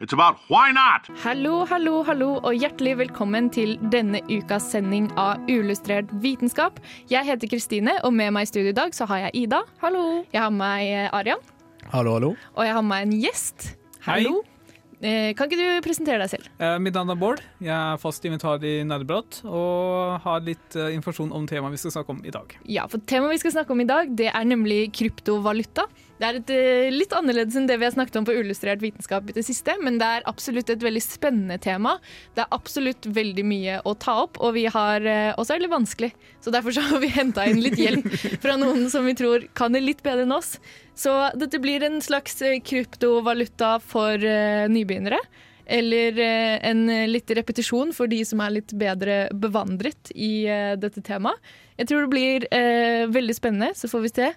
it's about why not. Hallo, hallo, hallo, og hjertelig velkommen til denne ukas sending av Uillustrert vitenskap. Jeg heter Kristine, og med meg i studio i dag så har jeg Ida. Hallo. Jeg har med meg eh, Arian, Hallo, hallo. og jeg har med meg en gjest. Hei. Hallo. Eh, kan ikke du presentere deg selv? Eh, mitt navn er Bård. Jeg er fast invitar i Nerdeprat og har litt eh, informasjon om temaet vi skal snakke om i dag. Ja, for Temaet vi skal snakke om i dag, det er nemlig kryptovaluta. Det er et, eh, litt annerledes enn det vi har snakket om på Illustrert vitenskap i det siste, men det er absolutt et veldig spennende tema. Det er absolutt veldig mye å ta opp, og vi har eh, også litt vanskelig. Så derfor så har vi henta inn litt hjelp fra noen som vi tror kan det litt bedre enn oss. Så dette blir en slags eh, kryptovaluta for nybegynnere. Eller eh, en eh, litt repetisjon for de som er litt bedre bevandret i eh, dette temaet. Jeg tror det blir eh, veldig spennende, så får vi se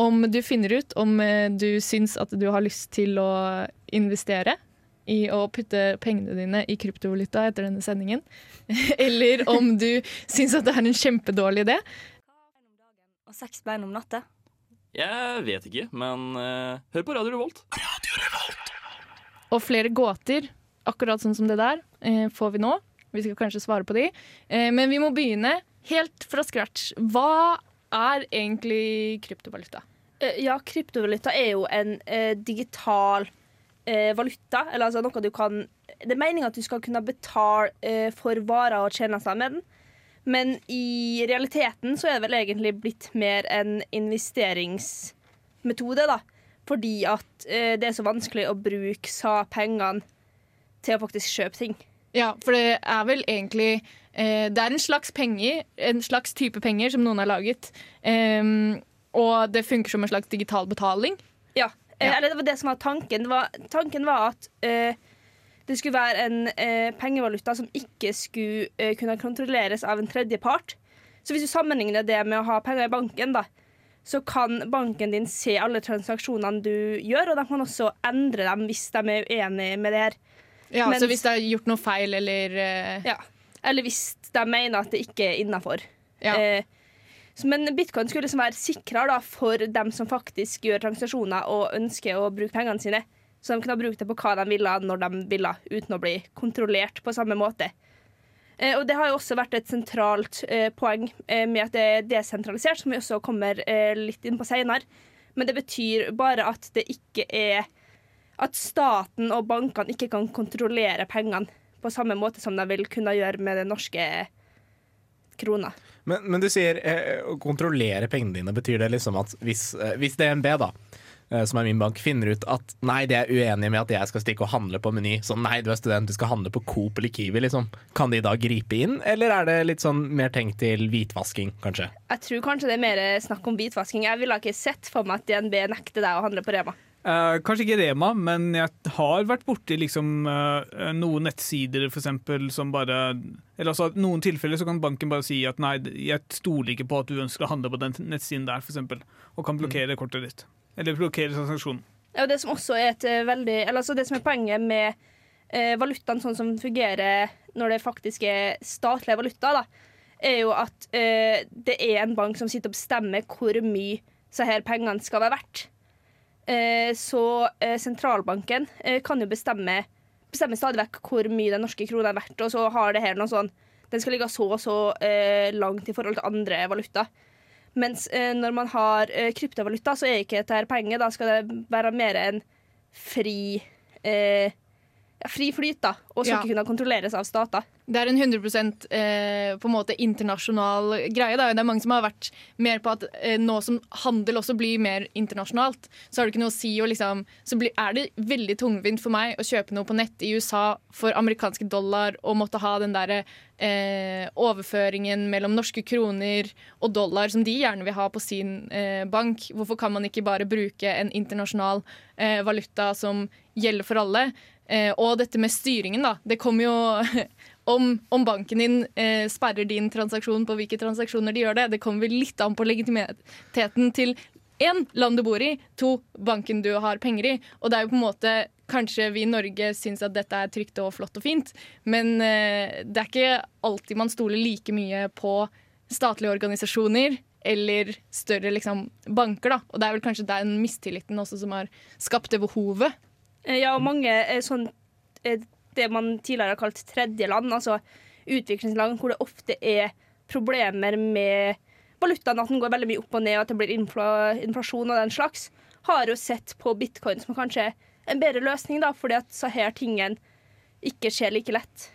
om du finner ut om eh, du syns at du har lyst til å investere i å putte pengene dine i kryptovaluta etter denne sendingen. Eller om du syns at det er en kjempedårlig idé. Og seks bein om natta. Jeg vet ikke, men uh, hør på Radio Revolt. Og flere gåter, akkurat sånn som det der, eh, får vi nå. Vi skal kanskje svare på de. Eh, men vi må begynne helt fra scratch. Hva er egentlig kryptovaluta? Eh, Ja, kryptovaluta er jo en eh, digital eh, valuta. Eller altså noe du kan Det er meningen at du skal kunne betale eh, for varer og tjenester med den. Men i realiteten så er det vel egentlig blitt mer en investeringsmetode, da. Fordi at det er så vanskelig å bruke sa pengene til å faktisk kjøpe ting. Ja, for det er vel egentlig eh, Det er en slags penger, en slags type penger som noen har laget. Em, og det funker som en slags digital betaling. Ja, eh, Ja. eller det var det som var tanken. Det var, tanken var at eh, det skulle være en eh, pengevaluta som ikke skulle eh, kunne kontrolleres av en tredjepart. Så hvis du sammenligner det med å ha penger i banken, da, så kan banken din se alle transaksjonene du gjør, og de kan også endre dem hvis de er uenige med det her. Ja, Mens- Så hvis det er gjort noe feil eller uh... Ja. Eller hvis de mener at det ikke er innafor. ja. Eh, men bitcoin skulle liksom være sikrere da, for dem som faktisk gjør transaksjoner og ønsker å bruke pengene sine. Så de kunne bruke det på hva de ville når de ville, uten å bli kontrollert på samme måte. Eh, og det har jo også vært et sentralt eh, poeng eh, med at det er desentralisert, som vi også kommer eh, litt inn på seinere. Men det betyr bare at det ikke er At staten og bankene ikke kan kontrollere pengene på samme måte som de vil kunne gjøre med den norske krona. Men, men du sier eh, å kontrollere pengene dine. Betyr det liksom at hvis, eh, hvis DNB, da, eh, som er min bank, finner ut at nei, de er uenige med at jeg skal stikke og handle på Meny, så nei, du er student, du skal handle på Coop eller Kiwi, liksom. Kan de da gripe inn, eller er det litt sånn mer tenkt til hvitvasking, kanskje? Jeg tror kanskje det er mer snakk om hvitvasking. Jeg ville ikke sett for meg at DNB nekter deg å handle på Rema. Eh, kanskje ikke Rema, men jeg har vært borti liksom, uh, noen nettsider for eksempel, som bare Eller altså noen tilfeller så kan banken bare si at nei, jeg stoler ikke på at du ønsker å handle på den nettsiden der, f.eks., og kan blokkere kortet ditt. Eller blokkere transaksjonen. Ja, det som også er et veldig Eller altså det som er poenget med uh, valutaen sånn som fungerer når det faktisk er statlige valuta, da, er jo at eh, det er en bank som sitter og bestemmer hvor mye så her pengene skal være verdt. Eh, så eh, sentralbanken eh, kan jo bestemme, bestemme stadig vekk hvor mye den norske krona er verdt, og så har det her noe sånn Den skal ligge så og så langt i forhold til andre valuta. Mens når man har kryptovaluta, så er ikke dette penger. Da skal det være mer en fri eh, fri flyt, da. Og skal Ja. ikke kunne kontrolleres av stater. Det er en 100 eh, på en måte internasjonal greie. Da. Det er mange som har vært mer på at eh, nå som handel også blir mer internasjonalt, så har det ikke noe å si. Og liksom, så blir, er det veldig tungvint for meg å kjøpe noe på nett i USA for amerikanske dollar og måtte ha den derre eh, overføringen mellom norske kroner og dollar som de gjerne vil ha på sin eh, bank. Hvorfor kan man ikke bare bruke en internasjonal eh, valuta som gjelder for alle? Eh, og dette med styringen, da. Det kommer jo om, om banken din eh, sperrer din transaksjon på hvilke transaksjoner de gjør det. Det kommer vel litt an på legitimiteten til én, land du bor i, to, banken du har penger i. Og det er jo på en måte Kanskje vi i Norge syns at dette er trygt og flott og fint, men eh, det er ikke alltid man stoler like mye på statlige organisasjoner eller større liksom, banker. Da. Og det er vel kanskje den mistilliten også som har skapt det behovet. Eh, Ja, og mange er sånn eh, det man tidligere har kalt tredjeland, altså utviklingsland hvor det ofte er problemer med valutaen, at den går veldig mye opp og ned, og at det blir infla, inflasjon og den slags, har jo sett på bitcoin som kanskje en bedre løsning, da, fordi at så her tingene ikke skjer like lett.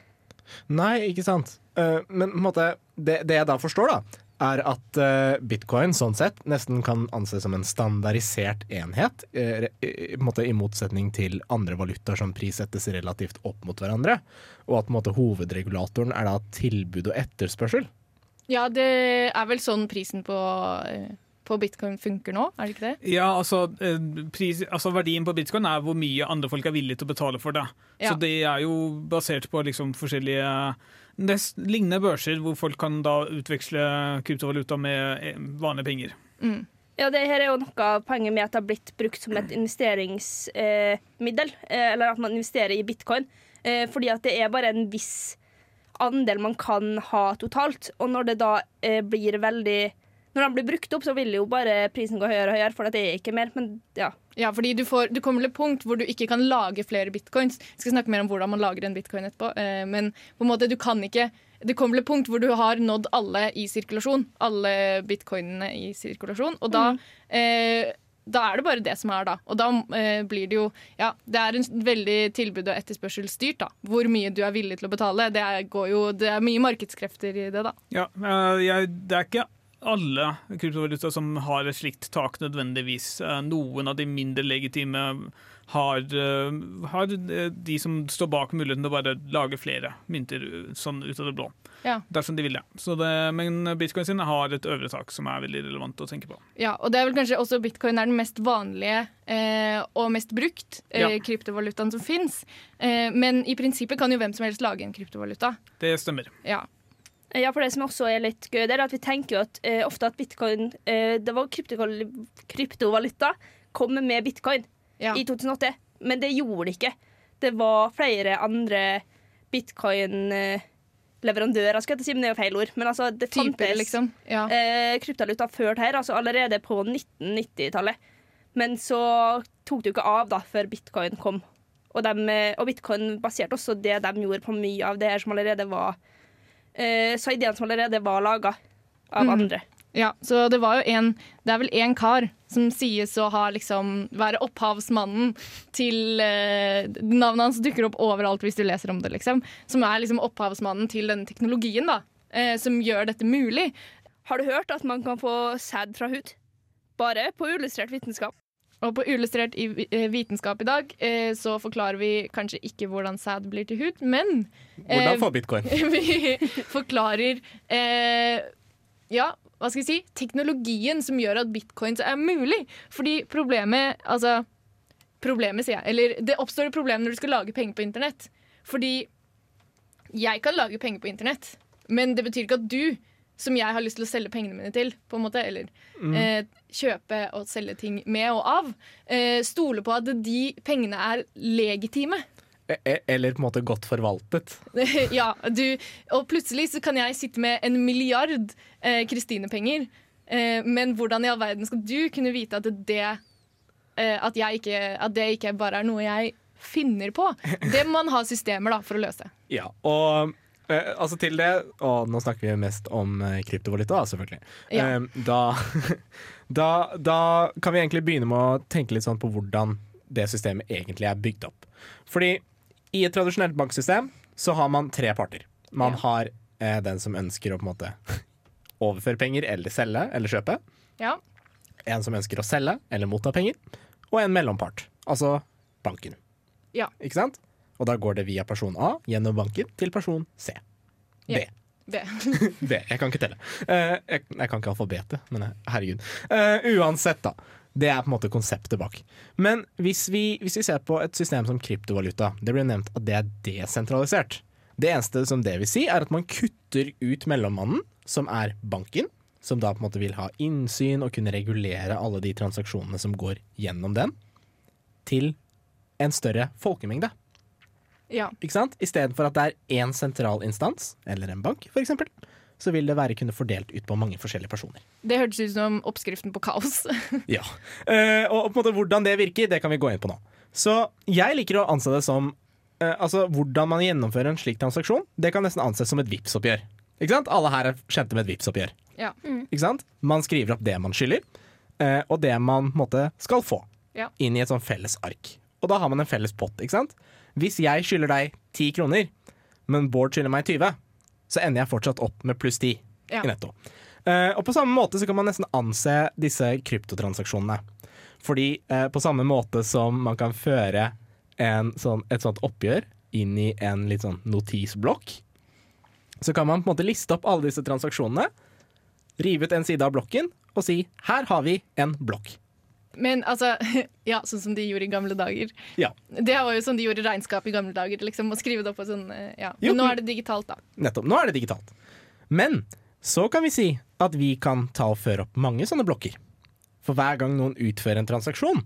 Nei, ikke sant. Eh, men måte, det, det jeg da forstår, da, er at eh, bitcoin sånn sett nesten kan anses som en standardisert enhet, eh, i, måte, i motsetning til andre valutaer som prissettes relativt opp mot hverandre. Og at måte, hovedregulatoren er da tilbud og etterspørsel. Ja, det er vel sånn prisen på, eh, på bitcoin funker nå, er det ikke det? Ja, altså, eh, pris, altså Verdien på bitcoin er hvor mye andre folk er villige til å betale for det. Ja. Så det er jo basert på liksom forskjellige nest, lignende børser hvor folk kan da utveksle kryptovaluta med eh, vanlige penger. Ja, det her er jo noe av poenget med at det har blitt brukt som et investeringsmiddel. Eh, eller at man investerer i bitcoin. Eh, fordi at det er bare en viss andel man kan ha totalt. Og når det da eh, blir veldig Når den blir brukt opp, så vil jo bare prisen gå høyere og høyere, for det er ikke mer. Men ja. Ja, fordi du, får, du kommer til et punkt hvor du ikke kan lage flere bitcoins. Jeg skal snakke mer om hvordan man lager en bitcoin etterpå. eh, men på en måte, du kan ikke Det kommer til et punkt hvor du har nådd alle i sirkulasjon. Alle bitcoinene i sirkulasjon. Og da, eh, da er det bare det som er da. Og da eh, blir det jo Ja, det er en veldig tilbud- og etterspørselsstyrt, da. Hvor mye du er villig til å betale. Det er, går jo, det er mye markedskrefter i det, da. Ja, eh, jeg, det er ikke alle kryptovaluta som har et slikt tak nødvendigvis. Eh, Noen av de mindre legitime har, eh, har eh, de som står bak muligheten til å bare lage flere mynter sånn ut av det blå. Ja. Dersom de vil det. Så det. Men bitcoin sin har et øvre tak som er veldig relevant å tenke på. Ja, og det er vel kanskje også bitcoin er den mest vanlige eh, og mest brukt eh, Ja. kryptovalutaen som fins. Eh, men i prinsippet kan jo hvem som helst lage en kryptovaluta. Det stemmer. Ja. Ja, for det som også er litt gøy, det er at vi tenker jo at uh, ofte at bitcoin uh, Det var kryptovaluta kom med bitcoin Ja. i 2008, men det gjorde det ikke. Det var flere andre bitcoin-leverandører, skal jeg ikke si, men det er jo feil ord. Men altså, det Typer, fantes liksom. Ja. uh, kryptovaluta før det her, altså allerede på 1990-tallet. Men så tok det jo ikke av da, før bitcoin kom. Og, dem, eh, og bitcoin baserte også det de gjorde på mye av det her som allerede var eh, Så ideen som allerede var laga av Mhm. andre. ja, så det var jo en Det er vel én kar som sies å ha liksom være opphavsmannen til eh, Navnet hans dukker opp overalt hvis du leser om det, liksom. Som er liksom opphavsmannen til denne teknologien, da. Eh, som gjør dette mulig. Har du hørt at man kan få sæd fra hud? Bare på uillustrert vitenskap. Og på Ullustrert i eh, vitenskap i dag eh, så forklarer vi kanskje ikke hvordan sæd blir til hud, men Hvordan Eh, få bitcoin? vi forklarer eh, Ja, hva skal vi si? Teknologien som gjør at bitcoins er mulig. Fordi problemet Altså, problemet, sier jeg. Eller det oppstår et problem når du skal lage penger på internett. Fordi jeg kan lage penger på internett, men det betyr ikke at du, som jeg har lyst til å selge pengene mine til, på en måte, eller eh, kjøpe og selge ting med og av, eh, stoler på at de pengene er legitime. E- e- Eller på en måte godt forvaltet. ja, du, og plutselig så kan jeg sitte med en milliard eh, Kristine-penger. Eh, men hvordan i all verden skal du kunne vite at det, eh, at, ikke, at det ikke bare er noe jeg finner på? Det må man ha systemer da, for å løse. Ja, og eh, altså til det Og nå snakker vi mest om eh, kryptovaluta, selvfølgelig. Ja. Eh, da, da, da kan vi egentlig begynne med å tenke litt sånn på hvordan det systemet egentlig er bygd opp. Fordi i et tradisjonelt banksystem så har man tre parter. Man Ja. har eh, den som ønsker å på en måte overføre penger eller selge eller kjøpe. Ja, En som ønsker å selge eller motta penger. Og en mellompart, altså banken. Ja. Ikke sant? Og da går det via person A gjennom banken til person C. B. Yeah. B. B. Jeg kan ikke telle. Eh, jeg, jeg kan ikke alfabetet, men herregud. Eh, uansett, da. Det er på en måte konseptet bak. Men hvis vi, hvis vi ser på et system som kryptovaluta, det blir nevnt at det er desentralisert. Det eneste som det vil si, er at man kutter ut mellommannen, som er banken, som da på en måte vil ha innsyn og kunne regulere alle de transaksjonene som går gjennom den, til en større folkemengde. Ja. Ikke sant? Istedenfor at det er én sentral instans, eller en bank f.eks., så vil det være kunne fordelt ut på mange forskjellige personer. Det hørtes ut som oppskriften på kaos. Ja. Eh, og på en måte hvordan det virker, det kan vi gå inn på nå. Så jeg liker å anse det som eh, Altså hvordan man gjennomfører en slik transaksjon, det kan nesten anses som et Vipps-oppgjør. Ikke sant? Alle her er kjente med et Vipps-oppgjør. Ja. Ikke sant? Man skriver opp det man skylder, eh, og det man på måte skal få. Ja. Inn i et sånn felles ark. Og da har man en felles pott. ikke sant? Hvis jeg skylder deg 10 kroner, men Bård skylder meg 20, så ender jeg fortsatt opp med pluss 10 Ja. i netto. Uh, og på samme måte så kan man nesten anse disse kryptotransaksjonene. Fordi uh, på samme måte som man kan føre en sånn, et sånt oppgjør inn i en litt sånn notisblokk, så kan man på en måte liste opp alle disse transaksjonene, rive ut en side av blokken og si 'her har vi en blokk'. Men altså, ja, sånn som de gjorde i gamle dager. Ja. Det var jo sånn de gjorde regnskap i gamle dager. Liksom, å skrive det opp på sånn, ja. ja. Jo, Men nå er det digitalt, da. Nettopp. Nå er det digitalt. Men så kan vi si at vi kan ta og føre opp mange sånne blokker. For hver gang noen utfører en transaksjon,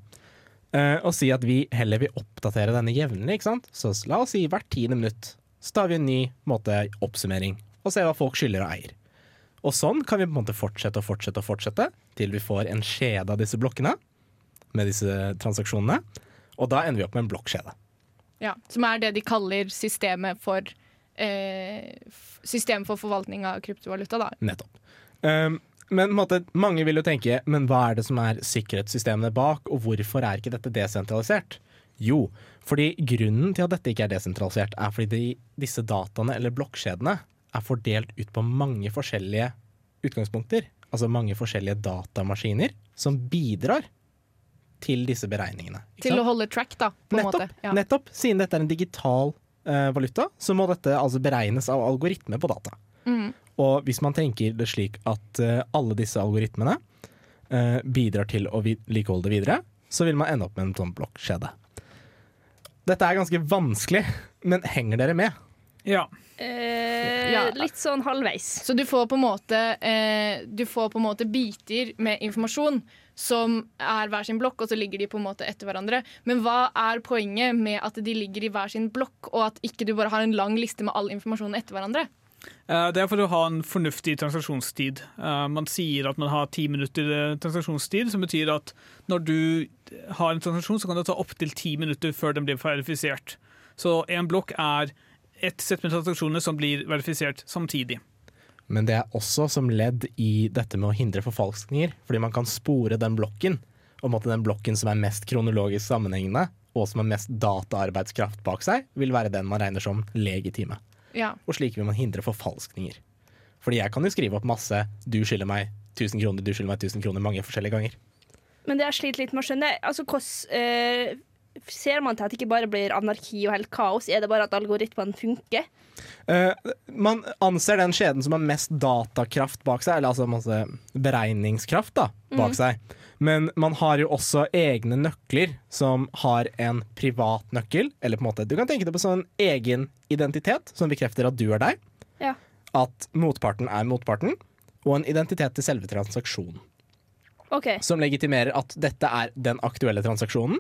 uh, og si at vi heller vil oppdatere denne jevnlig, ikke sant? så la oss si hvert tiende minutt, så tar vi en ny måte, oppsummering og ser hva folk skylder og eier. Og sånn kan vi på en måte fortsette og fortsette og fortsette til vi får en skjede av disse blokkene med disse transaksjonene. Og da ender vi opp med en blokkskjede. Ja, som er det de kaller systemet for eh, f- System for forvaltning av kryptovaluta, da. Nettopp. Um, men måte, mange vil jo tenke Men hva er det som er sikkerhetssystemene bak, og hvorfor er ikke dette desentralisert? Jo, fordi grunnen til at dette ikke er desentralisert, er fordi de, disse dataene, eller blokkjedene, er fordelt ut på mange forskjellige utgangspunkter. Altså mange forskjellige datamaskiner som bidrar til disse beregningene. ikke Til sant? å holde track, da, på Nettopp, måte. Ja. nettopp. Siden dette er en digital uh, valuta, så må dette altså beregnes av algoritmer på data. Mm. Og hvis man tenker det slik at uh, alle disse algoritmene uh, bidrar til å vedlikeholde det videre, så vil man ende opp med en sånn blokkjede. Dette er ganske vanskelig, men henger dere med? Ja. Eh, Ja. Litt sånn halvveis. Så du får på en måte eh, Du får på en måte biter med informasjon som er hver sin blokk, og så ligger de på en måte etter hverandre. Men hva er poenget med at de ligger i hver sin blokk, og at ikke du bare har en lang liste med all informasjon etter hverandre? Eh, Det er for å ha en fornuftig transaksjonstid. Eh, Man sier at man har ti minutter eh, transaksjonstid, som betyr at når du har en transaksjon, så kan det ta opptil ti minutter før den blir verifisert. Så en blokk er et sett med transaksjoner som blir verifisert samtidig. Men det er også som ledd i dette med å hindre forfalskninger, fordi man kan spore den blokken, Om at den blokken som er mest kronologisk sammenhengende, og som har mest dataarbeidskraft bak seg, vil være den man regner som legitime. Ja. Og slik vil man hindre forfalskninger. Fordi jeg kan jo skrive opp masse 'du skylder meg 1000 kroner', 'du skylder meg 1000 kroner' mange forskjellige ganger. Men det jeg sliter litt med å skjønne, altså hvordan eh, Ser man til at det ikke bare blir anarki og helt kaos? Er det bare at algoritmene funker? Uh, man anser den skjeden som har mest datakraft bak seg, eller altså masse beregningskraft da, bak seg. Men man har jo også egne nøkler som har en privat nøkkel. Eller på en måte, Du kan tenke deg på sånn egen identitet som bekrefter at du er deg. Ja. At motparten er motparten. Og en identitet til selve transaksjonen. Okay. Som legitimerer at dette er den aktuelle transaksjonen.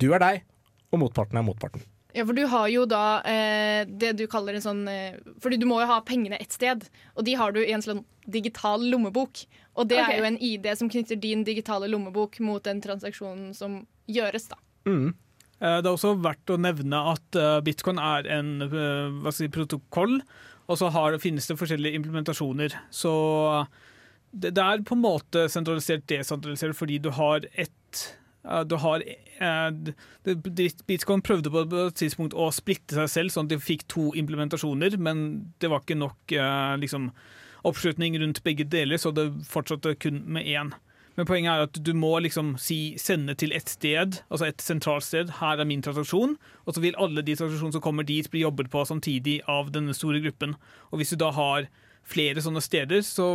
Du er deg, og motparten er motparten. Ja, for du har jo da eh, det du kaller en sånn eh, Fordi du må jo ha pengene ett sted, og de har du i en sånn digital lommebok. Og det okay. er jo en ID som knytter din digitale lommebok mot den transaksjonen som gjøres, da. Mm. Eh, Det er også verdt å nevne at eh, bitcoin er en eh, hva skal si, protokoll, og så har, finnes det forskjellige implementasjoner. Så det, det er på en måte sentralisert desentralisert fordi du har ett du har, eh, Bitcoin prøvde på et tidspunkt å splitte seg selv, sånn at de fikk to implementasjoner, men det var ikke nok eh, liksom, oppslutning rundt begge deler, så det fortsatte kun med én. Men poenget er at du må liksom si, sende til et sted, altså et sentralt sted. Her er min transaksjon. Og så vil alle de transaksjonene som kommer dit, bli jobbet på samtidig av denne store gruppen. Og hvis du da har flere sånne steder, så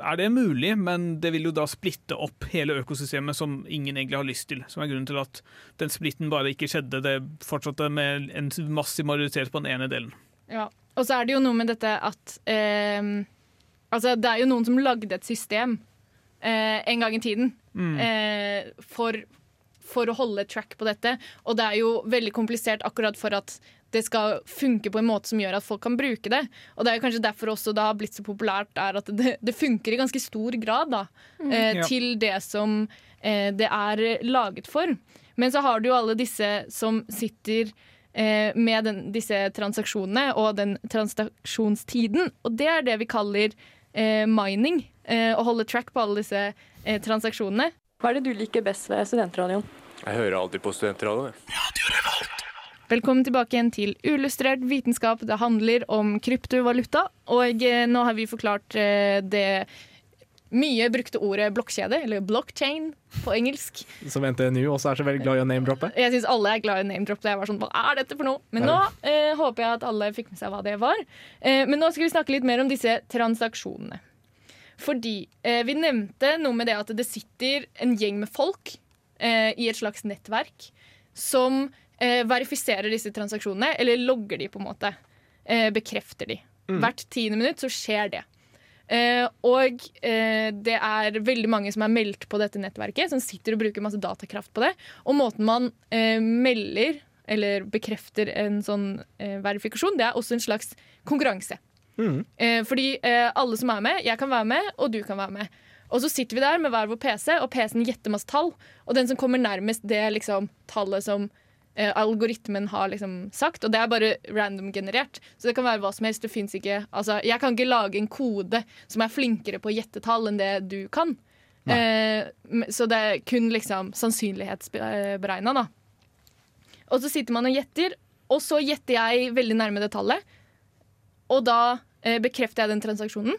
er det mulig, men det vil jo da splitte opp hele økosystemet som ingen egentlig har lyst til. Som er grunnen til at den splitten bare ikke skjedde. Det fortsatte med en massiv majoritet på den ene delen. Ja. Og så er det jo noe med dette at eh, Altså, det er jo noen som lagde et system eh, en gang i tiden eh, for, for å holde track på dette. Og det er jo veldig komplisert akkurat for at det skal funke på en måte som gjør at folk kan bruke det. Og det er kanskje derfor også det har blitt så populært, er at det, det funker i ganske stor grad da, eh, Ja. til det som eh, det er laget for. Men så har du jo alle disse som sitter eh, med den, disse transaksjonene og den transaksjonstiden. Og det er det vi kaller eh, mining. Eh, å holde track på alle disse eh, transaksjonene. Hva er det du liker best ved studentradioen? Jeg hører alltid på studentradioen. Velkommen tilbake igjen til Uillustrert vitenskap. Det handler om kryptovaluta. Og eh, nå har vi forklart eh, det mye brukte ordet blokkjede, eller blockchain på engelsk. Som NTNU også er så veldig glad i å name-droppe. Jeg syns alle er glad i name-droppe. Jeg var sånn, Hva er dette for noe? Men nå eh, håper jeg at alle fikk med seg hva det var. Eh, men nå skal vi snakke litt mer om disse transaksjonene. Fordi eh, vi nevnte noe med det at det sitter en gjeng med folk eh, i et slags nettverk som verifiserer disse transaksjonene, eller logger de på en måte. Eh, bekrefter de. Hvert tiende minutt så skjer det. Eh, og eh, det er veldig mange som er meldt på dette nettverket, som sitter og bruker masse datakraft på det. Og måten man eh, melder eller bekrefter en sånn eh, verifikasjon, det er også en slags konkurranse. Eh, fordi eh, alle som er med, jeg kan være med, og du kan være med. Og så sitter vi der med hver vår PC, og PC-en gjetter masse tall. Og den som kommer nærmest det liksom, tallet som eh, algoritmen har liksom sagt, og det er bare random generert. Så det kan være hva som helst. Det ikke Altså, jeg kan ikke lage en kode som er flinkere på å gjette tall enn det du kan. Eh, så det er kun liksom sannsynlighetsberegna, da. Og så sitter man og gjetter, og så gjetter jeg veldig nærme det tallet. Og da eh, bekrefter jeg den transaksjonen,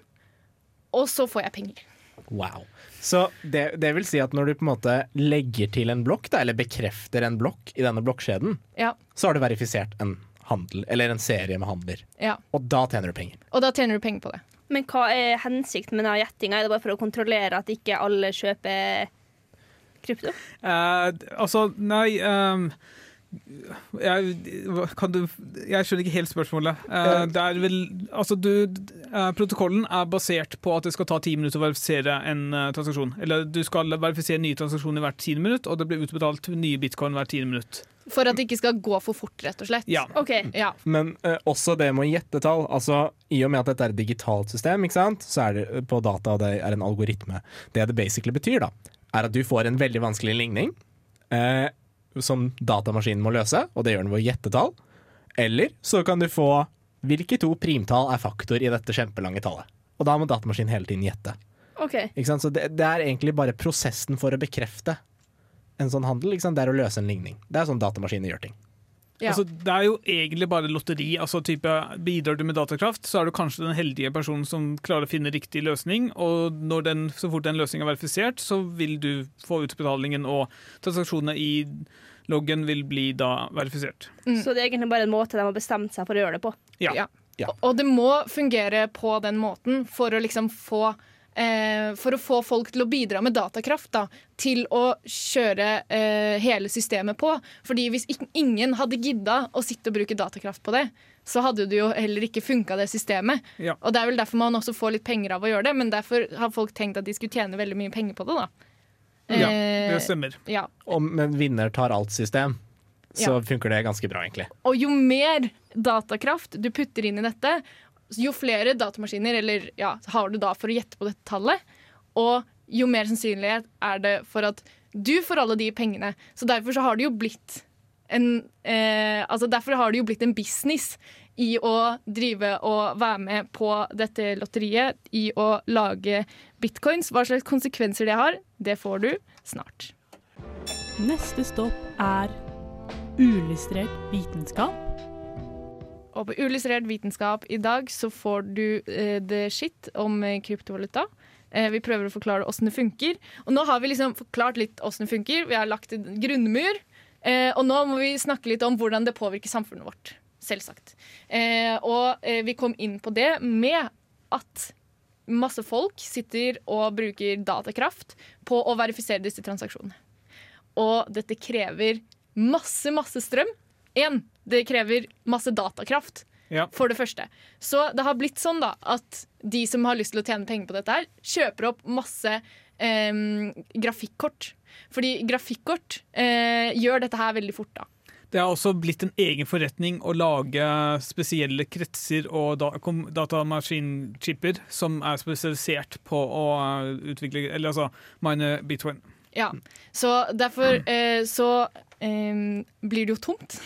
og så får jeg penger. Wow. Så det, det vil si at når du på en måte legger til en blokk, da, eller bekrefter en blokk i denne blokkjeden, Ja, så har du verifisert en handel, eller en serie med handler. ja. Og da tjener du penger. Og da tjener du penger på det. Men hva er hensikten med denne gjettinga? Er det bare for å kontrollere at ikke alle kjøper krypto? Uh, altså, nei ehm, jeg, kan du, jeg skjønner ikke helt spørsmålet. Eh, det er vel, altså du, eh, protokollen er basert på at det skal ta ti minutter å verifisere en eh, transaksjon. Eller du skal verifisere nye transaksjoner hvert tiende minutt, og det blir utbetalt nye bitcoin hvert tiende minutt. For at det ikke skal gå for fort, rett og slett. Ja. Okay, Ja. Men uh, også det med å gjette tall. Altså, I og med at dette er et digitalt system, ikke sant? så er det på data og det er en algoritme. Det det basically betyr, da, er at du får en veldig vanskelig ligning eh, som datamaskinen må løse, og det gjør den ved å gjette tall. Eller så kan du få hvilke to primtall er faktor i dette kjempelange tallet. Og da må datamaskinen hele tiden gjette. Okay. Så det, det er egentlig bare prosessen for å bekrefte en sånn handel. Det er å løse en ligning. Det er sånn datamaskiner gjør ting. Ja. Altså, det er jo egentlig bare lotteri. Altså, type, bidrar du med datakraft, så er du kanskje den heldige personen som klarer å finne riktig løsning. Og når den, så fort den løsningen er verifisert, så vil du få utbetalingen, og transaksjonene i loggen vil bli da verifisert. Så det er egentlig bare en måte de har bestemt seg for å gjøre det på. Ja. Ja. Ja. Og- Og det må fungere på den måten for å liksom få For å få folk til å bidra med datakraft da, til å kjøre eh, hele systemet på. Fordi hvis ingen hadde gidda å sitte og bruke datakraft på det, så hadde det jo heller ikke funka, det systemet. Ja. Og det er vel derfor man også får litt penger av å gjøre det, men derfor har folk tenkt at de skulle tjene veldig mye penger på det, da. Ja, Eh, det stemmer. ja. Og med vinner tar alt-system, så Ja. funker det ganske bra, egentlig. Og jo mer datakraft du putter inn i dette, jo flere datamaskiner eller, ja, har du da for å gjette på dette tallet. Og jo mer sannsynlighet er det for at du får alle de pengene. Så derfor så har det jo blitt en eh, Altså derfor har det jo blitt en business i å drive og være med på dette lotteriet, i å lage bitcoins. Hva slags konsekvenser det har, det får du snart. Neste stopp er uillustrert vitenskap. Og på Uillustrert vitenskap i dag så får du eh, the shit om eh, kryptovaluta. Eh, vi prøver å forklare åssen det funker. Og nå har vi liksom forklart litt åssen det funker. Vi har lagt en grunnmur. Eh, og nå må vi snakke litt om hvordan det påvirker samfunnet vårt. Selvsagt. Og vi kom inn på det med at masse folk sitter og bruker datakraft på å verifisere disse transaksjonene. Og dette krever masse, masse strøm. Én, det krever masse datakraft. Ja. For det første. Så det har blitt sånn da at de som har lyst til å tjene penger på dette, her kjøper opp masse eh, grafikkort. Fordi grafikkort eh, gjør dette her veldig fort. da. Det har også blitt en egen forretning å lage spesielle kretser og datamaskinchipper som er spesialisert på å uh, utvikle Eller altså mine bitcoin. Ja, så derfor eh, så eh, blir det jo tomt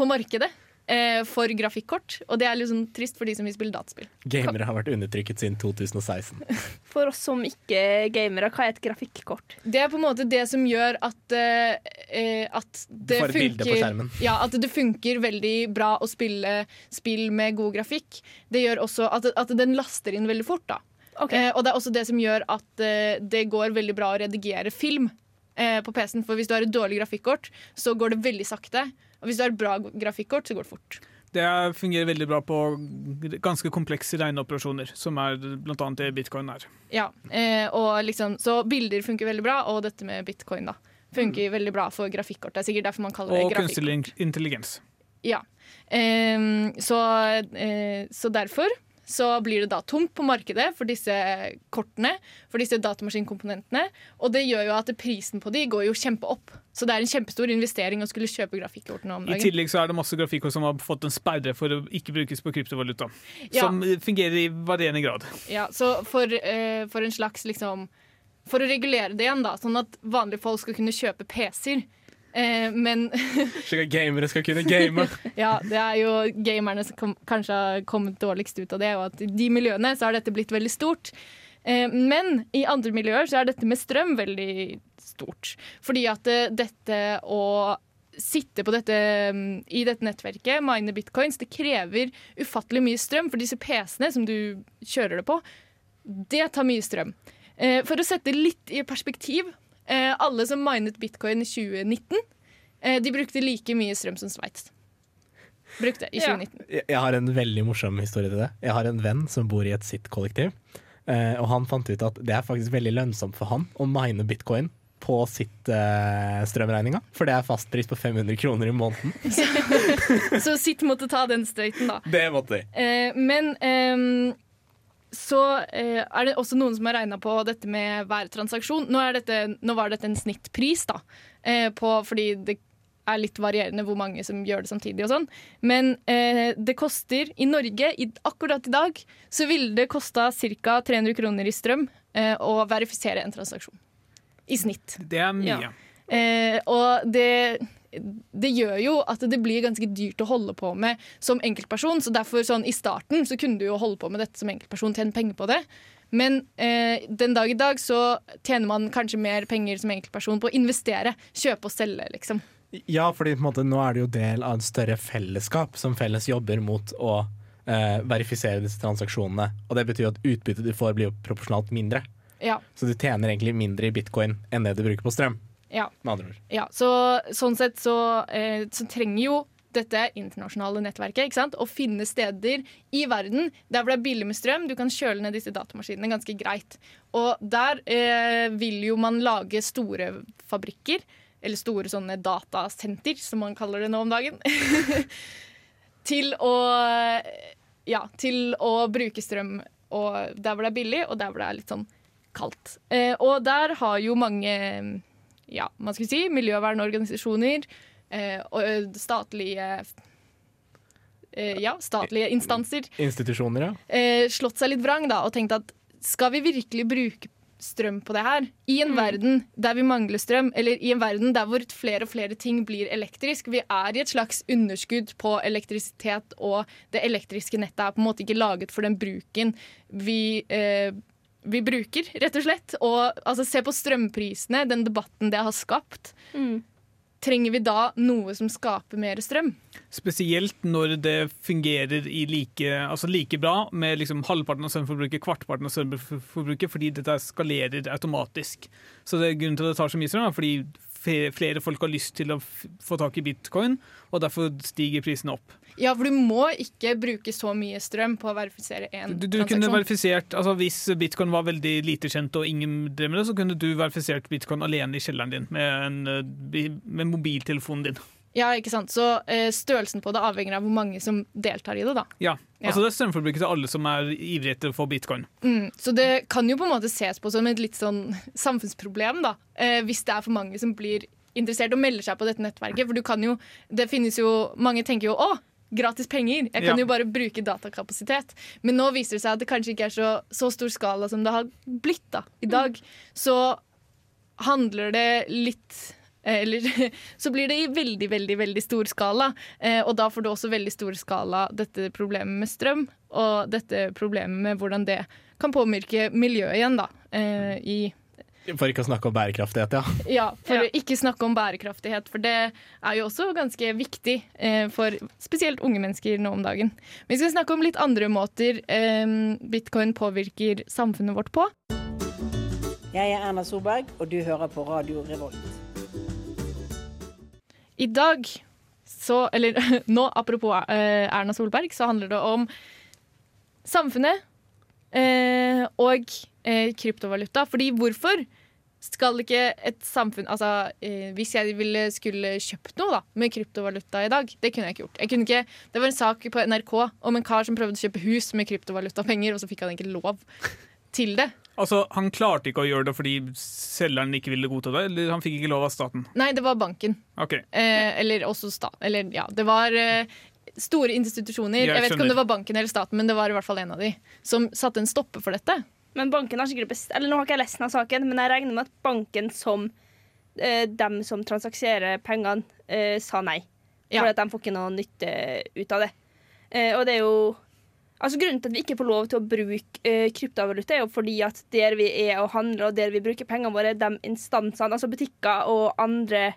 på markedet eh, for grafikkort. Og det er sånn trist for de som vil spille dataspill. Gamere har vært undertrykket siden 2016. For oss som ikke er gamere, hva er et grafikkort? Det er på en måte det som gjør at, eh, eh, at det funker. Ja, at det funker veldig bra å spille spill med god grafikk. Det gjør også at, at den laster inn veldig fort. da. Eh, og det er også det som gjør at eh, det går veldig bra å redigere film eh, på PC-en. For hvis du har et dårlig grafikkort, så går det veldig sakte. Og hvis du har et bra grafikkort, så går det fort. Det fungerer veldig bra på ganske komplekse regneoperasjoner, som er bl.a. det bitcoin er. Ja, eh, og liksom, Så bilder funker veldig bra, og dette med bitcoin da funker veldig bra for grafikkort. Det er sikkert derfor man kaller det Og grafikkort. kunstig intelligens. Ja. Ehm, så, eh, så derfor så blir det da tomt på markedet for disse kortene, for disse datamaskinkomponentene. Og det gjør jo at prisen på de går jo kjempeopp. Så det er en kjempestor investering å skulle kjøpe grafikkortene om dagen. I tillegg så er det masse grafikkort som har fått en sperre for å ikke brukes på kryptovaluta. Ja. Som fungerer i varierende grad. Ja, så for, uh, for en slags liksom For å regulere det igjen, da, sånn at vanlige folk skal kunne kjøpe PC-er. Eh, men Slik at gamere skal kunne game. Ja, det er jo gamerne som kom, kanskje har kommet dårligst ut av det, og at i de miljøene så har dette blitt veldig stort. Eh, men i andre miljøer så er dette med strøm veldig stort. Fordi at eh, dette å sitte på dette, mm, i dette nettverket, mine bitcoins, det krever ufattelig mye strøm. For disse PC-ene som du kjører det på, det tar mye strøm. Eh, for å sette litt i perspektiv, alle som minet bitcoin i 2019, eh, de brukte like mye strøm som Sveits. Brukte i 2019. Jeg jeg har en veldig morsom historie til det. Jeg har en venn som bor i et sitt kollektiv. eh, Og han fant ut at det er faktisk veldig lønnsomt for han å mine bitcoin på sitt eh, strømregninga. For det er fastpris på 500 kroner i måneden. Så Sitt måtte ta den støyten, da. Det måtte de. Eh, men ehm, så eh, er det også noen som har regna på dette med hver transaksjon. Nå, er dette, nå var dette en snittpris, da, eh, på, fordi det er litt varierende hvor mange som gjør det samtidig. og sånn. Men eh, det koster i Norge, i, akkurat i dag, så ville det kosta ca. 300 kroner i strøm eh, å verifisere en transaksjon. I snitt. Det er mye. Ja. Eh, og det, det gjør jo at det blir ganske dyrt å holde på med som enkeltperson. Så derfor sånn i starten så kunne du jo holde på med dette som enkeltperson, tjene penger på det. Men eh, den dag i dag så tjener man kanskje mer penger som enkeltperson på å investere. Kjøpe og selge, liksom. Ja, fordi måte, nå er det jo del av et større fellesskap som felles jobber mot å eh, verifisere disse transaksjonene. Og det betyr at utbyttet du får, blir jo proporsjonalt mindre. Ja. Så du tjener egentlig mindre i bitcoin enn det du bruker på strøm. Ja. Med andre ord. Ja, så sånn sett så, eh, så trenger jo dette internasjonale nettverket ikke sant? å finne steder i verden der hvor det er billig med strøm. Du kan kjøle ned disse datamaskinene ganske greit. Og der eh, vil jo man lage store fabrikker, eller store sånne datasenter, som man kaller det nå om dagen, til å ja, til å bruke strøm og der hvor det er billig, og der hvor det er litt sånn kaldt. Eh, og der har jo mange ja, man skal si, miljøvernorganisasjoner eh, og statlige eh, ja, statlige instanser Institusjoner, ja. eh, slått seg litt vrang da, og tenkt at skal vi virkelig bruke strøm på det her? I en verden der vi mangler strøm, eller i en verden der hvor flere og flere ting blir elektrisk. Vi er i et slags underskudd på elektrisitet, og det elektriske nettet er på en måte ikke laget for den bruken vi, eh, vi bruker, rett og slett. Og altså, se på strømprisene, den debatten det har skapt. Trenger vi da noe som skaper mer strøm? Spesielt når det fungerer i like, altså like bra med liksom halvparten av strømforbruket, kvartparten av strømforbruket, fordi dette skalerer automatisk. Så det er Grunnen til at det tar så mye strøm, er fordi flere folk har lyst til å få tak i bitcoin, og derfor stiger prisene opp. Ja, for du må ikke bruke så mye strøm på å verifisere én Du, du kunne verifisert, altså Hvis bitcoin var veldig lite kjent og ingen drev med det, så kunne du verifisert bitcoin alene i kjelleren din med, en, eh, med mobiltelefonen din. Ja, ikke sant? Så eh, størrelsen på det avhenger av hvor mange som deltar i det. da. Ja, Ja. altså Det er strømforbruket til alle som er ivrige etter å få bitcoin. Mm, så det kan jo på en måte ses på som et litt sånn samfunnsproblem, da. Eh, hvis det er for mange som blir interessert og melder seg på dette nettverket. For du kan jo, det finnes jo Mange tenker jo å, gratis penger, jeg kan Ja. jo bare bruke datakapasitet. Men nå viser det seg at det kanskje ikke er så, så stor skala som det har blitt da, i dag. Så handler det litt eller så blir det i veldig, veldig veldig stor skala. Eh, og da får du også veldig stor skala dette problemet med strøm, og dette problemet med hvordan det kan påvirke miljøet igjen, da. Eh, i, For ikke å snakke om bærekraftighet, ja. ja, for å ikke snakke om bærekraftighet, for det er jo også ganske viktig eh, for spesielt unge mennesker nå om dagen. Vi skal snakke om litt andre måter eh, bitcoin påvirker samfunnet vårt på. Jeg er Erna Solberg, og du hører på Radio Revolt. I dag, så Eller nå, apropos eh, Erna Solberg, så handler det om samfunnet eh, og eh, kryptovaluta. Fordi hvorfor skal ikke et samfunn Altså, eh, hvis jeg ville skulle kjøpt noe da, med kryptovaluta i dag, det kunne jeg ikke gjort. Jeg ikke, det var en sak på NRK om en kar som prøvde å kjøpe hus med kryptovalutapenger, og så fikk han ikke lov til det. Altså, Han klarte ikke å gjøre det fordi selgeren ikke ville godta det, eller han fikk ikke lov av staten? Nei, det var banken. Ok, Eh, eller også staten. Eller ja, det var eh, store institusjoner. Jeg Jeg, vet ikke om det var banken eller staten, men det var i hvert fall en av de som satte en stopper for dette. Men banken har sikkert best... Eller nå har ikke jeg lest av saken, men jeg regner med at banken som eh, dem som transakserer pengene, eh, sa nei. Ja. For at de får ikke noe nytte ut av det. Eh, og det er jo Altså Grunnen til at vi ikke får lov til å bruke eh, kryptovaluta, er jo fordi at der vi er og handler, og der vi bruker pengene våre, de instansene, altså butikker og andre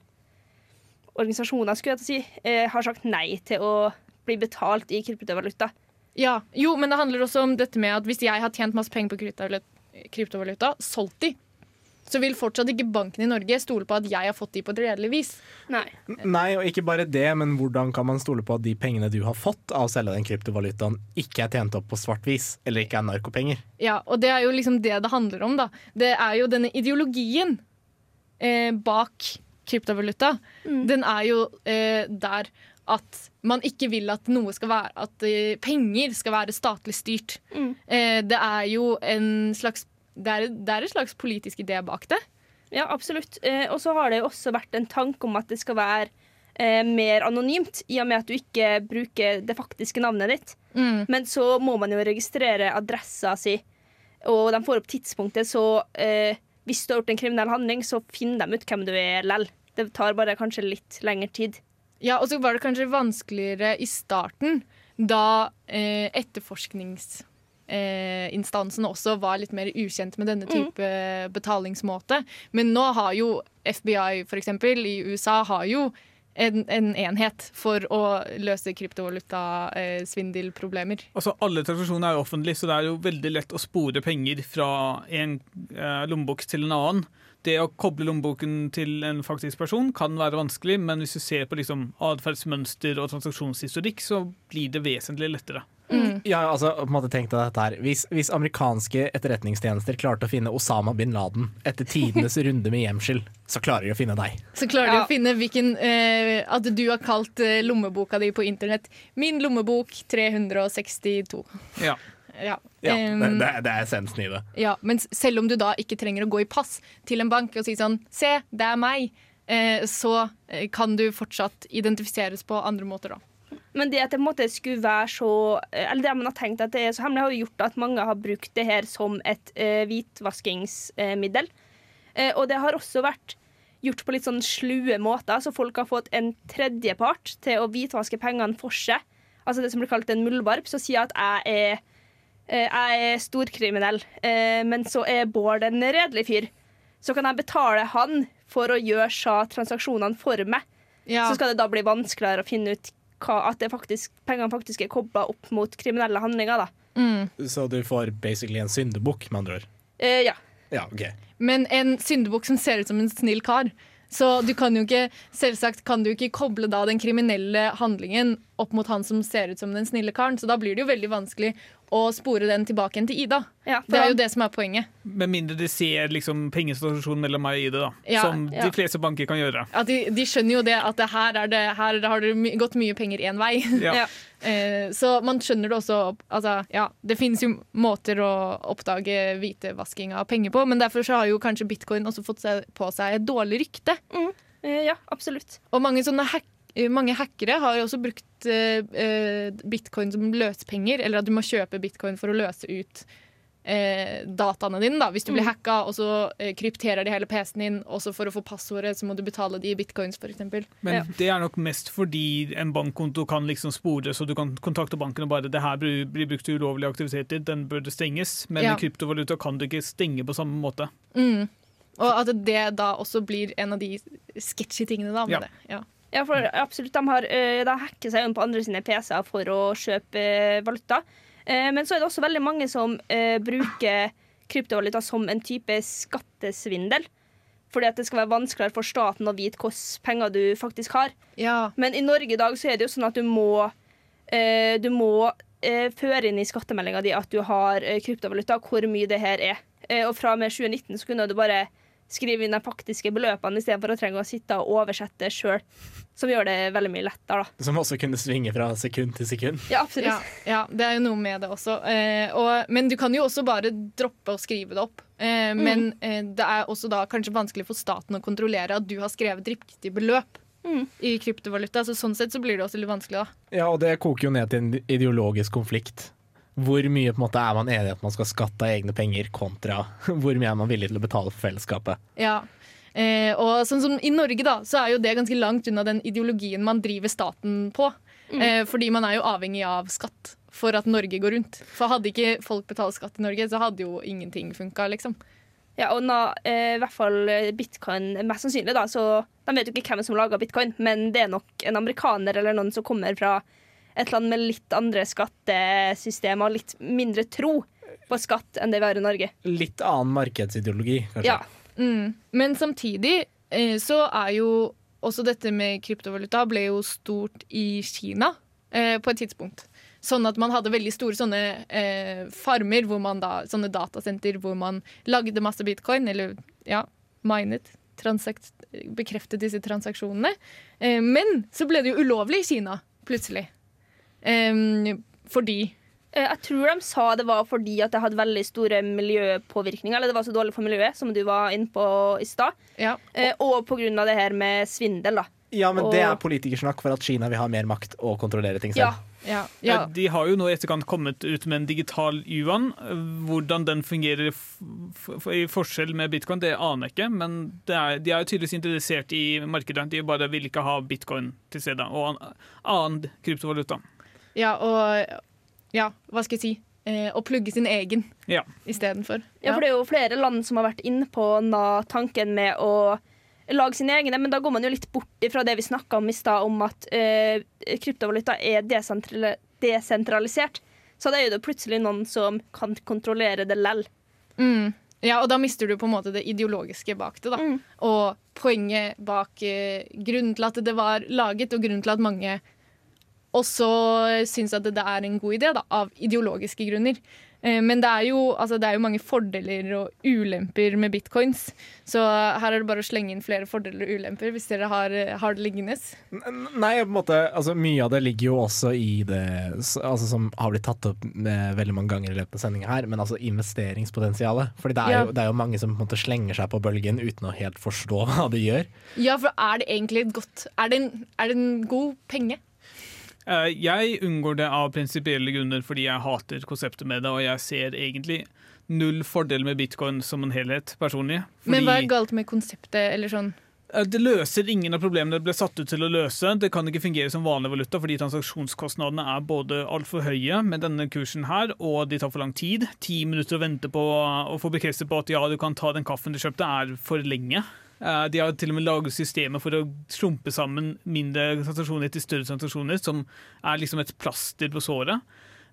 organisasjoner, skulle jeg til å si, eh, har sagt nei til å bli betalt i kryptovaluta. Ja, jo, men det handler også om dette med at hvis jeg har tjent masse penger på kryptovaluta, solgt de, så vil fortsatt ikke banken i Norge stole på at jeg har fått de på et redelig vis. Nei. Nei, og ikke bare det, men hvordan kan man stole på at de pengene du har fått av å selge den kryptovalutaen, ikke er tjent opp på svart vis, eller ikke er narkopenger? Ja, og det er jo liksom det det handler om, da. Det er jo denne ideologien eh, bak kryptovaluta. Den er jo eh, der at man ikke vil at noe skal være At eh, penger skal være statlig styrt. Eh, det er jo en slags det er, det er en slags politisk idé bak det. Ja, absolutt. Eh, og så har det jo også vært en tanke om at det skal være eh, mer anonymt, i og med at du ikke bruker det faktiske navnet ditt. Men så må man jo registrere adressa si, og de får opp tidspunktet, så eh, hvis du har gjort en kriminell handling, så finner de ut hvem du er lell. Det tar bare kanskje litt lengre tid. Ja, og så var det kanskje vanskeligere i starten, da eh, etterforskningsinstansene eh, instansene også var litt mer ukjent med denne type betalingsmåte. Men nå har jo FBI eksempel, i USA har jo en, en enhet for å løse kryptovalutasvindelproblemer. Altså Alle transaksjoner er jo offentlige, så det er jo veldig lett å spore penger fra en eh, lommebok til en annen. Det å koble lommeboken til en faktisk person kan være vanskelig, men hvis du ser på liksom atferdsmønster og transaksjonshistorikk, så blir det vesentlig lettere. Ja, altså, på en måte tenk deg dette her. Hvis, hvis amerikanske etterretningstjenester klarte å finne Osama bin Laden etter tidenes runde med gjemsel, så klarer de å finne deg. Så klarer de å finne hvilken eh, At du har kalt eh, lommeboka di på internett 'Min lommebok 362'. Ja. Ja. Ja, um, det, det, det er essensen i det. Ja, men selv om du da ikke trenger å gå i pass til en bank og si sånn Se, det er meg. Eh, så eh, kan du fortsatt identifiseres på andre måter, da. Men det at det på en måte skulle være så Eller det man har tenkt at det er så hemmelig, har jo gjort at mange har brukt det her som et uh, hvitvaskingsmiddel. Uh, og det har også vært gjort på litt sånn slue måter, så folk har fått en tredjepart til å hvitvaske pengene for seg. Altså det som blir kalt en muldvarp, som sier at jeg er, eh, jeg er storkriminell, eh, men så er Bård en redelig fyr. Så kan jeg betale han for å gjøre transaksjonene for meg. Ja. Så skal det da bli vanskeligere å finne ut hva, at det faktisk, pengene faktisk er kobla opp mot kriminelle handlinger. Da. Mm. Så du får basically en syndebukk, med andre ord. Eh, ja. Ja, okay. Men en syndebukk som ser ut som en snill kar, Så du kan jo ikke, selvsagt kan du ikke koble da den kriminelle handlingen opp mot han som ser ut som den snille karen, så da blir det jo veldig vanskelig å spore den tilbake igjen til Ida. Ja, det er jo det som er poenget. Med mindre de ser liksom pengesituasjonen mellom meg og Ida, da. Ja, som ja. de fleste banker kan gjøre. At de, de skjønner jo det at det her, er det, her har det my gått mye penger én vei. Ja. Ja. Eh, så man skjønner det også altså, ja, Det finnes jo måter å oppdage hvitevasking av penger på, men derfor så har jo kanskje bitcoin også fått på seg et dårlig rykte. Mm. Ja, absolutt. Og mange sånne hack eh, mange hackere har også brukt eh, eh, bitcoin som løspenger, eller at du må kjøpe bitcoin for å løse ut eh, dataene dine. da. Hvis du blir Mm. hacka, og så eh, krypterer de hele PC-en din, og så for å få passordet så må du betale de i bitcoins, f.eks. Men det er nok mest fordi en bankkonto kan liksom spores, og du kan kontakte banken og bare det her blir blir brukt til ulovlige aktiviteter, den bør det stenges. Men Ja. kryptovaluta kan du ikke stenge på samme måte. Mm. Og at det da også blir en av de sketchy tingene da, med Ja. det. Ja. Ja, for absolutt. De, har, eh, de hacker seg inn på andre sine PC-er for å kjøpe eh, valuta. Eh, Men så er det også veldig mange som bruker kryptovaluta som en type skattesvindel. Fordi at det skal være vanskeligere for staten å vite hvilke penger du faktisk har. Men i Norge i dag så er det jo sånn at du må, du må føre inn i skattemeldinga di at du har kryptovaluta, hvor mye det her er. Og fra og med 2019 så kunne du bare skrive inn de faktiske beløpene istedenfor å trenge å sitte og oversette sjøl. Som gjør det veldig mye lettere, da. Som også kunne svinge fra sekund til sekund. Ja, absolutt. Ja, ja, det er jo noe med det også. Eh, og, men du kan jo også bare droppe å skrive det opp. Eh, Men eh, det er også da kanskje vanskelig for staten å kontrollere at du har skrevet riktig beløp i kryptovaluta. Så sånn sett så blir det også litt vanskelig, da. Ja, og det koker jo ned til en ideologisk konflikt. Hvor mye på en måte er man enig i at man skal skatte av egne penger, kontra hvor mye er man villig til å betale for fellesskapet. Ja. Eh, og sånn som I Norge da, så er jo det ganske langt unna den ideologien man driver staten på. Eh, fordi man er jo avhengig av skatt for at Norge går rundt. For hadde ikke folk betalt skatt i Norge, så hadde jo ingenting funka, liksom. Ja, og nå, eh, i hvert fall eh, bitcoin mest sannsynlig, da, så de vet jo ikke hvem som lager bitcoin, men det er nok en amerikaner eller noen som kommer fra et land med litt andre skattesystemer og litt mindre tro på skatt enn det vi har i Norge. Litt annen markedsideologi, kanskje. Ja. Mm. Men samtidig eh, så er jo også dette med kryptovaluta ble jo stort i Kina eh, på et tidspunkt. Sånn at man hadde veldig store sånne eh, farmer, hvor man da, sånne datasenter hvor man lagde masse bitcoin, eller ja, minet, transakt, bekreftet disse transaksjonene. Eh, men så ble det jo ulovlig i Kina, plutselig. Eh, fordi Eh, Jeg tror de sa det var fordi at det hadde veldig store miljøpåvirkninger. Eller det var så dårlig for miljøet, som du var inne på i stad. Eh, Og pga. det her med svindel, da. Ja, men Og- det er politikersnakk for at Kina vil ha mer makt og kontrollere ting selv. Ja. Eh, De har jo nå i etterkant kommet ut med en digital yuan. Hvordan den fungerer i forskjell med bitcoin, det aner jeg ikke. Men det er, de er jo tydeligvis interessert i markedet. De bare vil ikke ha bitcoin til stede, og an annen kryptovaluta. Ja, og ja, hva skal jeg si? Eh, å plugge sin egen Ja. istedenfor. Ja, for det er jo flere land som har vært inne på na, tanken med å lage sine egne, men da går man jo litt bort fra det vi snakka om i stad, om at eh, kryptovaluta er desentralisert. Så det er jo plutselig noen som kan kontrollere det lell. Mm. Ja, og da mister du på en måte det ideologiske bak det. da. Mm. Og poenget bak eh, grunnen til at det var laget, og grunnen til at mange også syns at det er en god idé, da, av ideologiske grunner. Eh, Men det er, jo, altså, det er jo mange fordeler og ulemper med bitcoins. Så her er det bare å slenge inn flere fordeler og ulemper hvis dere har, har det liggende. Nei, på en måte, altså, mye av det ligger jo også i det altså, som har blitt tatt opp med veldig mange ganger i løpet av sendinga her, men altså investeringspotensialet. Fordi det er, Ja. jo, det er jo mange som på en måte slenger seg på bølgen uten å helt forstå hva de gjør. Ja, for er det egentlig et godt Er det en, er det en god penge? Eh, Jeg unngår det av prinsipielle grunner fordi jeg hater konseptet med det, og jeg ser egentlig null fordel med bitcoin som en helhet, personlig. Men hva er galt med konseptet? Eller sånn? Eh, Det løser ingen av problemene det ble satt ut til å løse. Det kan ikke fungere som vanlig valuta fordi transaksjonskostnadene er både altfor høye med denne kursen her, og de tar for lang tid. Ti minutter å vente på å få bekreftet på at ja, du kan ta den kaffen du kjøpte, er for lenge. Eh, De har til og med laget systemer for å slumpe sammen mindre sensasjoner til større sensasjoner, som er liksom et plaster på såret.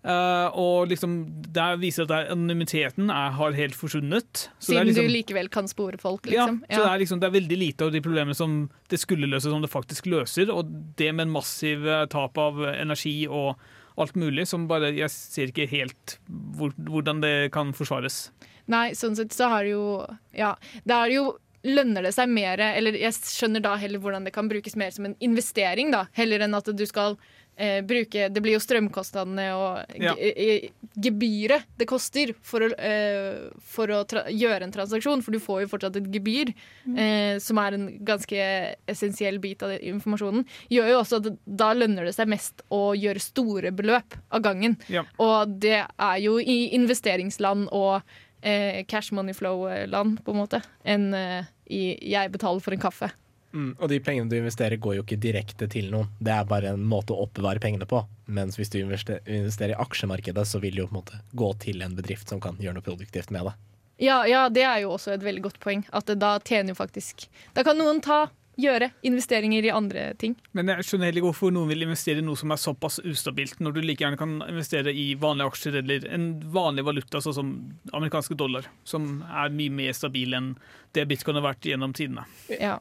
Eh, og liksom, der viser at anonymiteten er, har helt forsvunnet. Så det Siden liksom- du likevel kan spore folk, liksom. Ja, så det er, liksom, det er veldig lite av de problemene som det skulle løse, som det faktisk løser. Og det med en massiv eh, tap av energi og alt mulig, som bare Jeg ser ikke helt hvor, hvordan det kan forsvares. Nei, sånn sett så har det jo Ja, det er jo Lønner det seg mer Eller jeg skjønner da heller hvordan det kan brukes mer som en investering, da. Heller enn at du skal eh, bruke Det blir jo strømkostnadene og Ja. eh, gebyret det koster for å, eh, for å tra gjøre en transaksjon, for du får jo fortsatt et gebyr, eh, som er en ganske essensiell bit av informasjonen, gjør jo også at da lønner det seg mest å gjøre store beløp av gangen. Ja. Og det er jo i investeringsland og eh, cash money flow-land, på en måte, enn eh, i jeg betaler for en kaffe. Mm, og de pengene du investerer går jo ikke direkte til noen. Det er bare en måte å oppbevare pengene på. Mens hvis du investerer i aksjemarkedet, så vil det jo på en måte gå til en bedrift som kan gjøre noe produktivt med det. Ja, ja, det er jo også et veldig godt poeng. At da tjener jo faktisk Da kan noen ta, gjøre investeringer i andre ting. Men jeg skjønner heller ikke hvorfor noen vil investere i noe som er såpass ustabilt, når du like gjerne kan investere i vanlige aksjer eller en vanlig valuta, sånn som amerikanske dollar, som er mye mer stabil enn det bitcoin har vært gjennom tidene.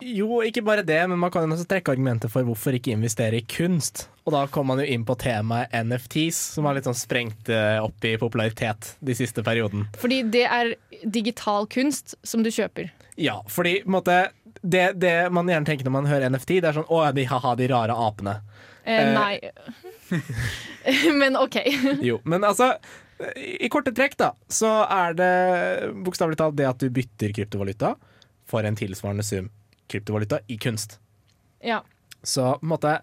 Jo, ikke bare det, men man kan også trekke argumenter for hvorfor ikke investere i kunst. Og da kommer man jo inn på temaet NFTs, som har litt sånn sprengt eh, opp i popularitet de siste perioden. Fordi det er digital kunst som du kjøper. Ja, fordi på en måte, det, det man gjerne tenker når man hører NFT, det er sånn å, de ha-ha, de rare apene. Eh, Eh. nei. Men OK. Jo, men altså I korte trekk da Så er det bokstavelig talt det at du bytter kryptovaluta For en tilsvarende sum kryptovaluta i kunst Ja. Så på en måte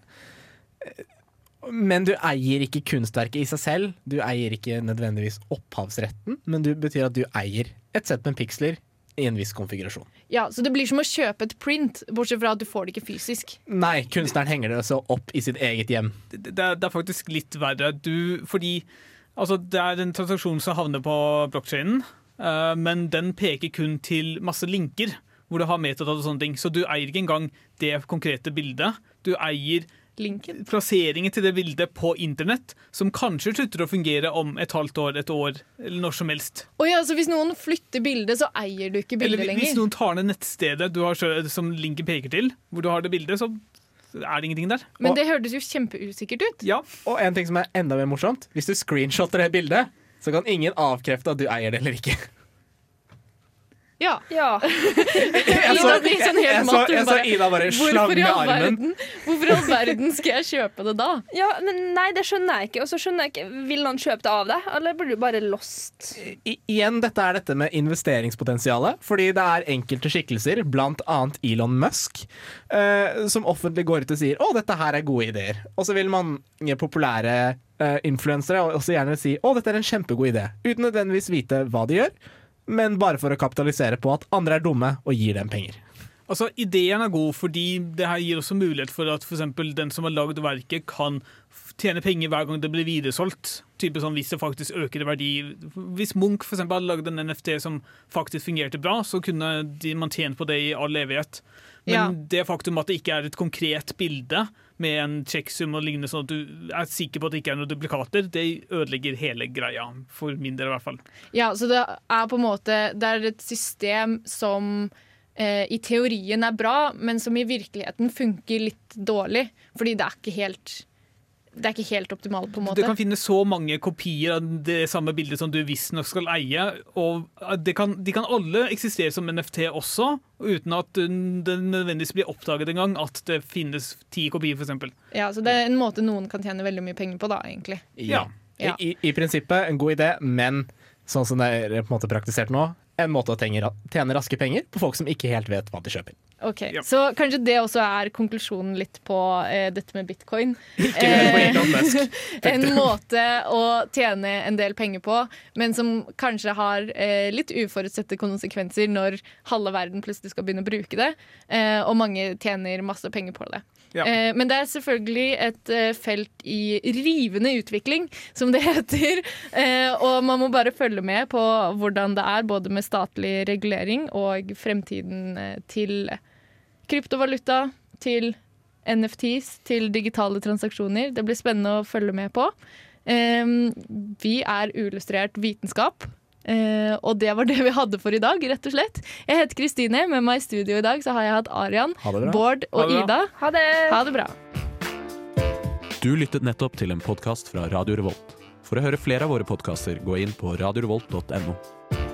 Men du eier ikke kunstverket i seg selv Du eier ikke nødvendigvis opphavsretten Men det betyr at du eier et sett med piksler I en viss konfigurasjon ja, Så det blir som å kjøpe et print, bortsett fra at du får det ikke fysisk. Nei, kunstneren henger det så opp i sitt eget hjem Det, det, er, det er faktisk litt verre. Du, fordi altså, det er en transaksjon som havner på blokkjeden, men den peker kun til masse linker hvor du har metadata og sånne ting. Så du eier ikke engang det konkrete bildet. Du eier Linken. plasseringen til det bildet på internett, som kanskje slutter å fungere om et halvt år, et år, eller når som helst. Oh ja, så Hvis noen flytter bildet, så eier du ikke bildet Eller lenger? hvis noen tar ned nettstedet du har som linken peker til, hvor du har det bildet, så er det ingenting der. Men det hørtes jo kjempeusikkert ut. Ja. Og en ting som er enda mer morsomt Hvis du screenshotter det bildet Så kan ingen avkrefte at du eier det eller ikke Ja. Ja. Ida blir sånn helt jeg så- jeg så Ida bare slang med armen. verden- Hvorfor i all verden skal jeg kjøpe det da? ja, men nei, det skjønner jeg ikke. Og så skjønner jeg ikke, Vil noen kjøpe det av deg, eller blir du bare lost? I, igjen, dette er dette med investeringspotensialet. Fordi det er enkelte skikkelser, blant annet Elon Musk, eh, som offentlig går ut og sier 'Å, dette her er gode ideer'. Og så vil mange populære eh, influensere også gjerne si 'Å, dette er en kjempegod idé', uten nødvendigvis vite hva de gjør, men bare for å kapitalisere på at andre er dumme og gir dem penger. Altså, Ideen er god, fordi det her gir også mulighet for at for eksempel den som har lagd verket, kan tjene penger hver gang det blir videresolgt. Type sånn Hvis det faktisk øker i verdi. Hvis Munch for eksempel hadde lagd en NFT som faktisk fungerte bra, så kunne de, man tjent på det i all evighet. Men Ja. det faktum at det ikke er et konkret bilde med en checksum og lignende, sånn at du er sikker på at det ikke er noen duplikater, det ødelegger hele greia. For min del, i hvert fall. Ja, så det er på en måte Det er et system som eh, i teorien er bra, men som i virkeligheten funker litt dårlig. Fordi det er ikke helt Det er ikke helt optimalt, på en måte. Det kan finnes så mange kopier av det samme bildet som du visstnok skal eie. og det kan, De kan alle eksistere som NFT også, uten at det nødvendigvis blir oppdaget engang at det finnes ti kopier, f.eks. Ja, så det er en måte noen kan tjene veldig mye penger på, da, egentlig. Ja. Ja. I, I prinsippet en god idé, men sånn som det er på en måte praktisert nå, en måte å tjene raske penger på folk som ikke helt vet hva de kjøper. Ok, Så kanskje det også er konklusjonen litt på eh, dette med bitcoin. Ikke eh, en måte å tjene en del penger på, men som kanskje har eh, litt uforutsette konsekvenser når halve verden plutselig skal begynne å bruke det, eh, og mange tjener masse penger på det. Ja. Eh, men det er selvfølgelig et eh, felt i rivende utvikling, som det heter. Eh, og man må bare følge med på hvordan det er, både med statlig regulering og fremtiden til kryptovaluta, til NFTs, til digitale transaksjoner. Det blir spennende å følge med på. Eh, vi er uillustrert vitenskap. Uh, og det var det vi hadde for i dag, rett og slett. Jeg heter Kristine. Med meg i studio i dag så har jeg hatt Arian, Ha. Bård og Ha. Ida. Ha det! Ha det bra. Du lyttet nettopp til en podkast fra Radio Revolt. For å høre flere av våre podkaster, gå inn på radiorevolt.no.